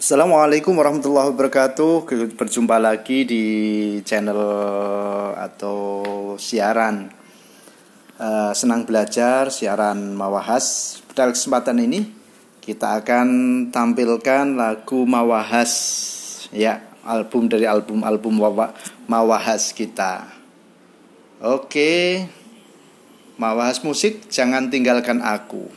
Assalamualaikum warahmatullahi wabarakatuh. Berjumpa lagi di channel atau siaran uh, Senang Belajar, siaran Mawahas. Pada kesempatan ini kita akan tampilkan lagu Mawahas ya, album dari album-album Mawahas kita. Oke. Mawahas musik, jangan tinggalkan aku.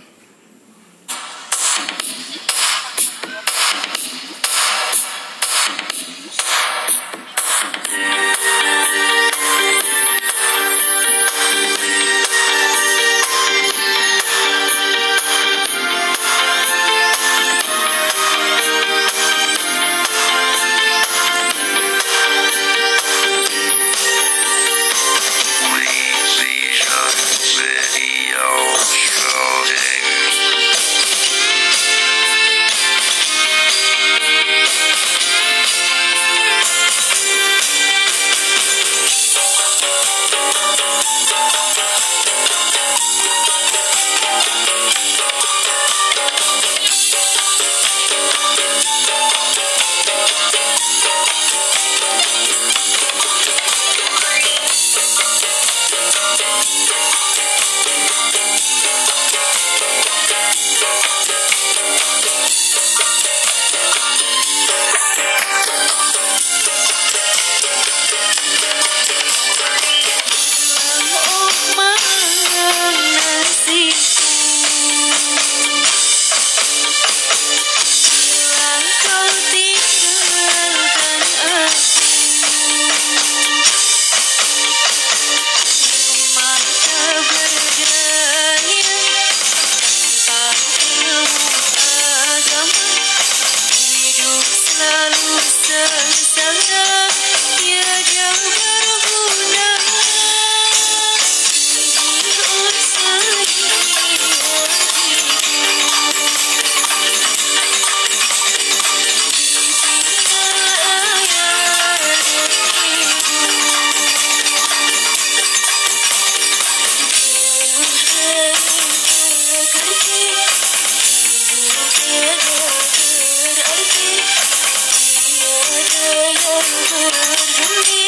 Oh, oh, oh,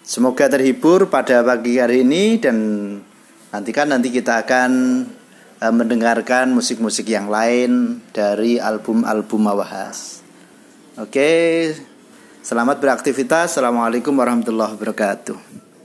Semoga terhibur pada pagi hari ini dan nantikan nanti kita akan uh, mendengarkan musik-musik yang lain dari album-album Mawahas. Oke, selamat beraktivitas. Assalamualaikum warahmatullahi wabarakatuh.